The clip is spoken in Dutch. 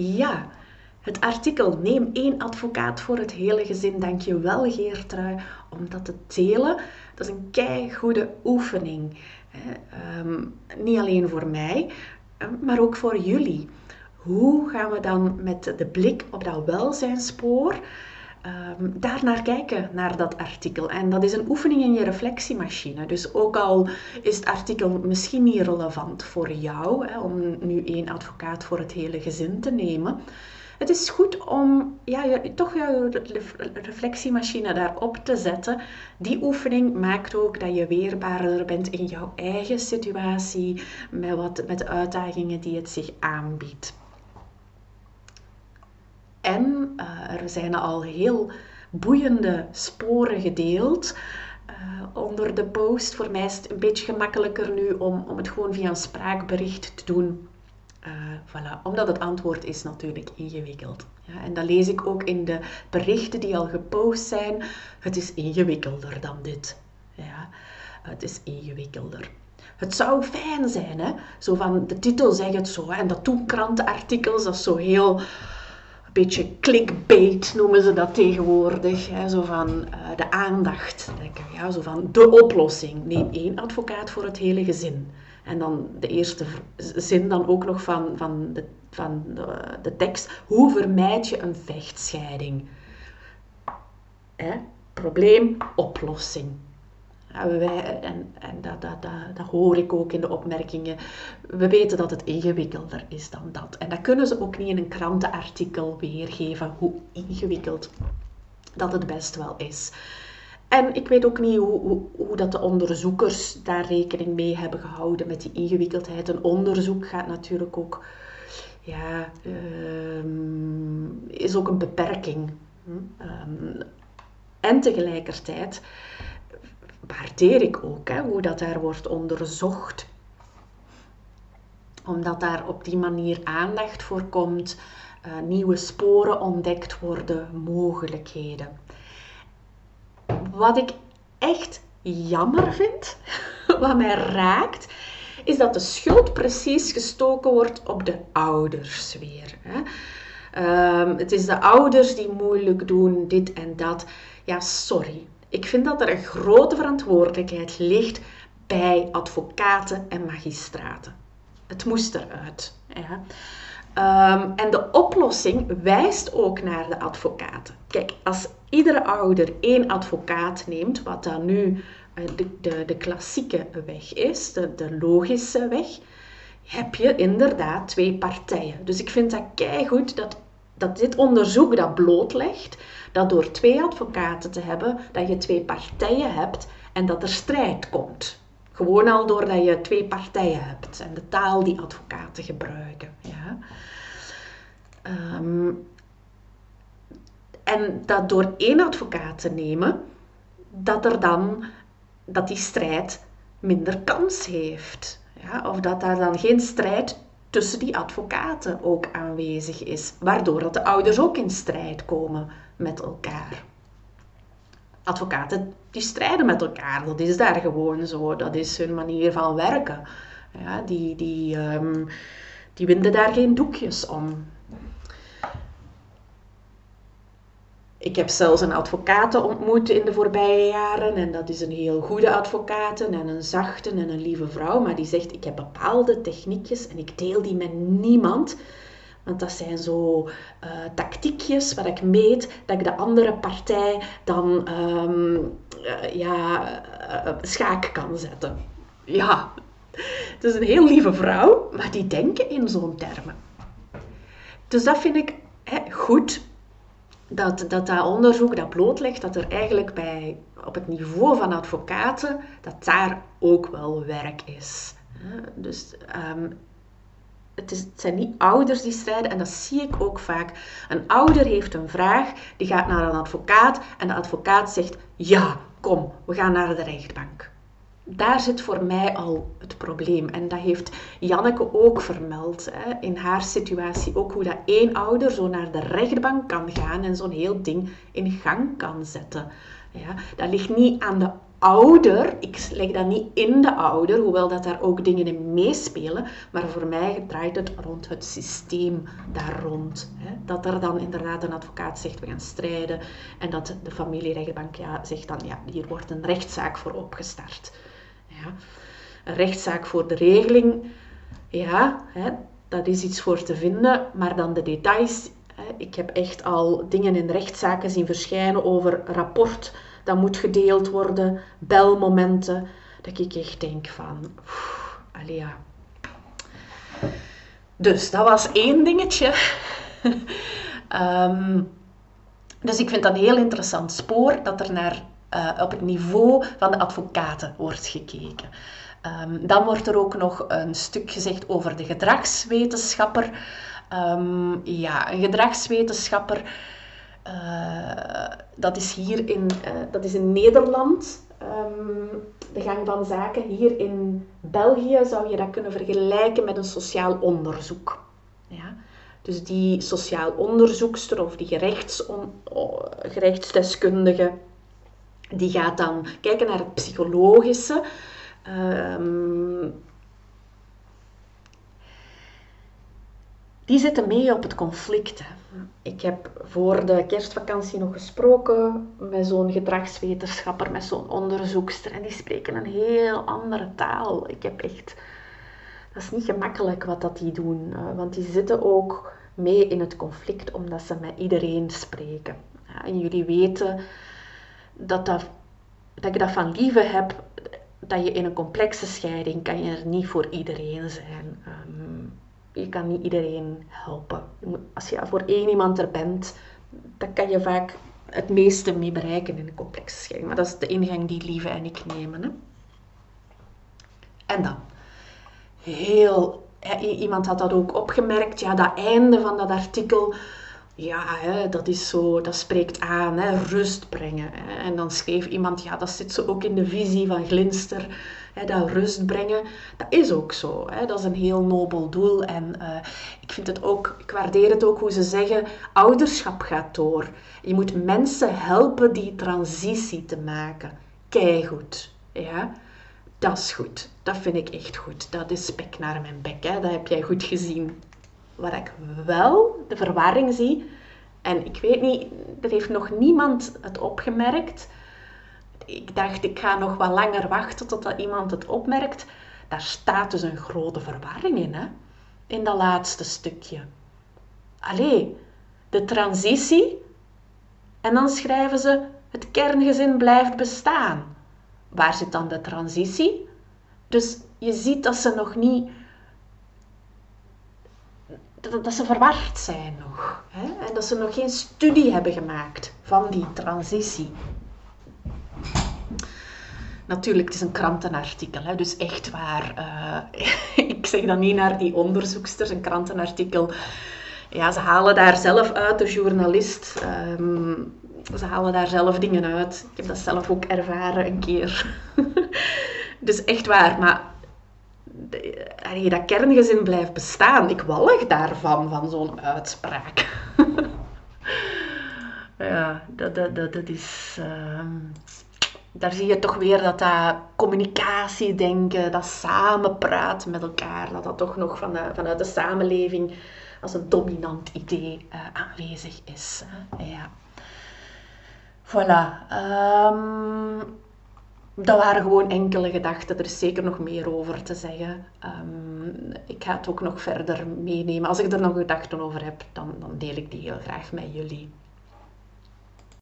Ja, het artikel Neem één advocaat voor het hele gezin. Dank je wel, Geertrui, om dat te delen. Dat is een kei goede oefening. Ehm, niet alleen voor mij, ehm, maar ook voor jullie. Hoe gaan we dan met de blik op dat welzijnspoor um, daar naar kijken, naar dat artikel. En dat is een oefening in je reflectiemachine. Dus ook al is het artikel misschien niet relevant voor jou, hè, om nu één advocaat voor het hele gezin te nemen. Het is goed om ja, toch jouw reflectiemachine daarop te zetten. Die oefening maakt ook dat je weerbaarder bent in jouw eigen situatie, met, wat, met de uitdagingen die het zich aanbiedt. En uh, er zijn al heel boeiende sporen gedeeld uh, onder de post. Voor mij is het een beetje gemakkelijker nu om, om het gewoon via een spraakbericht te doen. Uh, voilà. Omdat het antwoord is natuurlijk ingewikkeld. Ja, en dat lees ik ook in de berichten die al gepost zijn. Het is ingewikkelder dan dit. Ja, het is ingewikkelder. Het zou fijn zijn, hè? Zo van, de titel zegt het zo. En dat doen krantenartikels, dat is zo heel beetje clickbait noemen ze dat tegenwoordig. Hè, zo van uh, de aandacht. Denk ik, ja, zo van de oplossing. Neem één advocaat voor het hele gezin. En dan de eerste zin dan ook nog van, van, de, van de, de tekst. Hoe vermijd je een vechtscheiding? Hè? Probleem, oplossing. Wij, en en dat, dat, dat, dat hoor ik ook in de opmerkingen. We weten dat het ingewikkelder is dan dat. En dat kunnen ze ook niet in een krantenartikel weergeven, hoe ingewikkeld dat het best wel is. En ik weet ook niet hoe, hoe, hoe, dat de onderzoekers daar rekening mee hebben gehouden met die ingewikkeldheid. Een onderzoek gaat natuurlijk ook, ja, uh, is ook een beperking. Um, en tegelijkertijd waardeer ik ook, hè, hoe dat daar wordt onderzocht. Omdat daar op die manier aandacht voor komt, uh, nieuwe sporen ontdekt worden, mogelijkheden. Wat ik echt jammer vind, wat mij raakt, is dat de schuld precies gestoken wordt op de ouders weer. Hè. Um, het is de ouders die moeilijk doen, dit en dat. Ja, sorry. Ik vind dat er een grote verantwoordelijkheid ligt bij advocaten en magistraten. Het moest eruit. Ja. Um, en de oplossing wijst ook naar de advocaten. Kijk, als iedere ouder één advocaat neemt, wat dan nu uh, de, de, de, klassieke weg is, de, de, logische weg, heb je inderdaad twee partijen. Dus ik vind dat goed dat, dat dit onderzoek dat blootlegt dat door twee advocaten te hebben, dat je twee partijen hebt en dat er strijd komt. Gewoon al doordat je twee partijen hebt en de taal die advocaten gebruiken. Ja. Um, en dat door één advocaat te nemen, dat er dan dat die strijd minder kans heeft. Ja, of dat daar dan geen strijd tussen die advocaten ook aanwezig is, waardoor dat de ouders ook in strijd komen met elkaar. Advocaten die strijden met elkaar, dat is daar gewoon zo, dat is hun manier van werken. Ja, die, die, um, die winden daar geen doekjes om. Ik heb zelfs een advocaat ontmoet in de voorbije jaren. En dat is een heel goede advocaat en een zachte en een lieve vrouw. Maar die zegt, ik heb bepaalde techniekjes en ik deel die met niemand. Want dat zijn zo uh, tactiekjes waar ik meet dat ik de andere partij dan um, uh, ja, uh, schaak kan zetten. Ja, het is een heel lieve vrouw, maar die denken in zo'n termen. Dus dat vind ik hè, goed, dat, dat dat onderzoek dat blootlegt dat er eigenlijk bij, op het niveau van advocaten, dat daar ook wel werk is. Dus um, het, is, het zijn niet ouders die strijden en dat zie ik ook vaak. Een ouder heeft een vraag, die gaat naar een advocaat en de advocaat zegt: Ja, kom, we gaan naar de rechtbank. Daar zit voor mij al het probleem. En dat heeft Janneke ook vermeld hè, in haar situatie. Ook hoe dat één ouder zo naar de rechtbank kan gaan en zo'n heel ding in gang kan zetten. Ja, dat ligt niet aan de ouder, ik leg dat niet in de ouder, hoewel dat daar ook dingen in meespelen, maar voor mij draait het rond het systeem daar rond. Hè. Dat er dan inderdaad een advocaat zegt, we gaan strijden, en dat de familierechtbank ja, zegt dan, ja, hier wordt een rechtszaak voor opgestart. Ja. Een rechtszaak voor de regeling, ja, hè, dat is iets voor te vinden, maar dan de details. Hè. Ik heb echt al dingen in rechtszaken zien verschijnen over rapport dat moet gedeeld worden, belmomenten, dat ik echt denk van, alia. Dus dat was één dingetje. Ehm, dus ik vind dat een heel interessant spoor dat er naar, uh, op het niveau van de advocaten wordt gekeken. Um, dan wordt er ook nog een stuk gezegd over de gedragswetenschapper. Um, ja, een gedragswetenschapper uh, dat is hier in, uh, dat is in Nederland um, de gang van zaken. Hier in België zou je dat kunnen vergelijken met een sociaal onderzoek. Ja? Dus die sociaal onderzoekster of die gerechtsdeskundige, die gaat dan kijken naar het psychologische. Um, die zitten mee op het conflict. Ik heb voor de kerstvakantie nog gesproken met zo'n gedragswetenschapper, met zo'n onderzoekster. En die spreken een heel andere taal. Ik heb echt... Dat is niet gemakkelijk wat dat die doen. Eh, want die zitten ook mee in het conflict, omdat ze met iedereen spreken. en jullie weten dat, dat, dat ik dat van lieve heb, dat je in een complexe scheiding kan je er niet voor iedereen zijn. Um, je kan niet iedereen helpen. Als je voor één iemand er bent, dan kan je vaak het meeste mee bereiken in een complexe scheiding. Maar dat is de ingang die Lieve en ik nemen. Hè. En dan, heel, iemand had dat ook opgemerkt, ja, dat einde van dat artikel, ja, hè, dat is zo, dat spreekt aan, hè, rust brengen. Hè. En dan schreef iemand, ja, dat zit zo ook in de visie van Glinster dat rust brengen, dat is ook zo. Hè. Dat is een heel nobel doel. En uh, ik vind het ook, ik waardeer het ook hoe ze zeggen, ouderschap gaat door. Je moet mensen helpen die transitie te maken. Keigoed. Ja, dat is goed. Dat vind ik echt goed. Dat is spek naar mijn bek. Hè. Dat heb jij goed gezien. Waar ik wel de verwarring zie, en ik weet niet, er heeft nog niemand het opgemerkt, ik dacht, ik ga nog wat langer wachten totdat iemand het opmerkt. Daar staat dus een grote verwarring in, hè? in dat laatste stukje. Allee, de transitie. En dan schrijven ze, het kerngezin blijft bestaan. Waar zit dan de transitie? Dus je ziet dat ze nog niet dat, dat, ze verward zijn nog. Hè? En dat ze nog geen studie hebben gemaakt van die transitie. Natuurlijk, het is een krantenartikel, hè, dus echt waar. Uh, ik zeg dan niet naar die onderzoeksters, een krantenartikel. Ja, ze halen daar zelf uit, de journalist. Um, ze halen daar zelf dingen uit. Ik heb dat zelf ook ervaren een keer. dus echt waar, maar dat kerngezin blijft bestaan. Ik walg daarvan, van zo'n uitspraak. ja, dat, dat, dat, is... Uh, daar zie je toch weer dat dat communicatie denken, dat samen praten met elkaar, dat dat toch nog van vanuit de samenleving als een dominant idee uh, aanwezig is. Ja. Voilà. Um, dat waren gewoon enkele gedachten. Er is zeker nog meer over te zeggen. Um, ik ga het ook nog verder meenemen. Als ik er nog gedachten over heb, dan, dan deel ik die heel graag met jullie.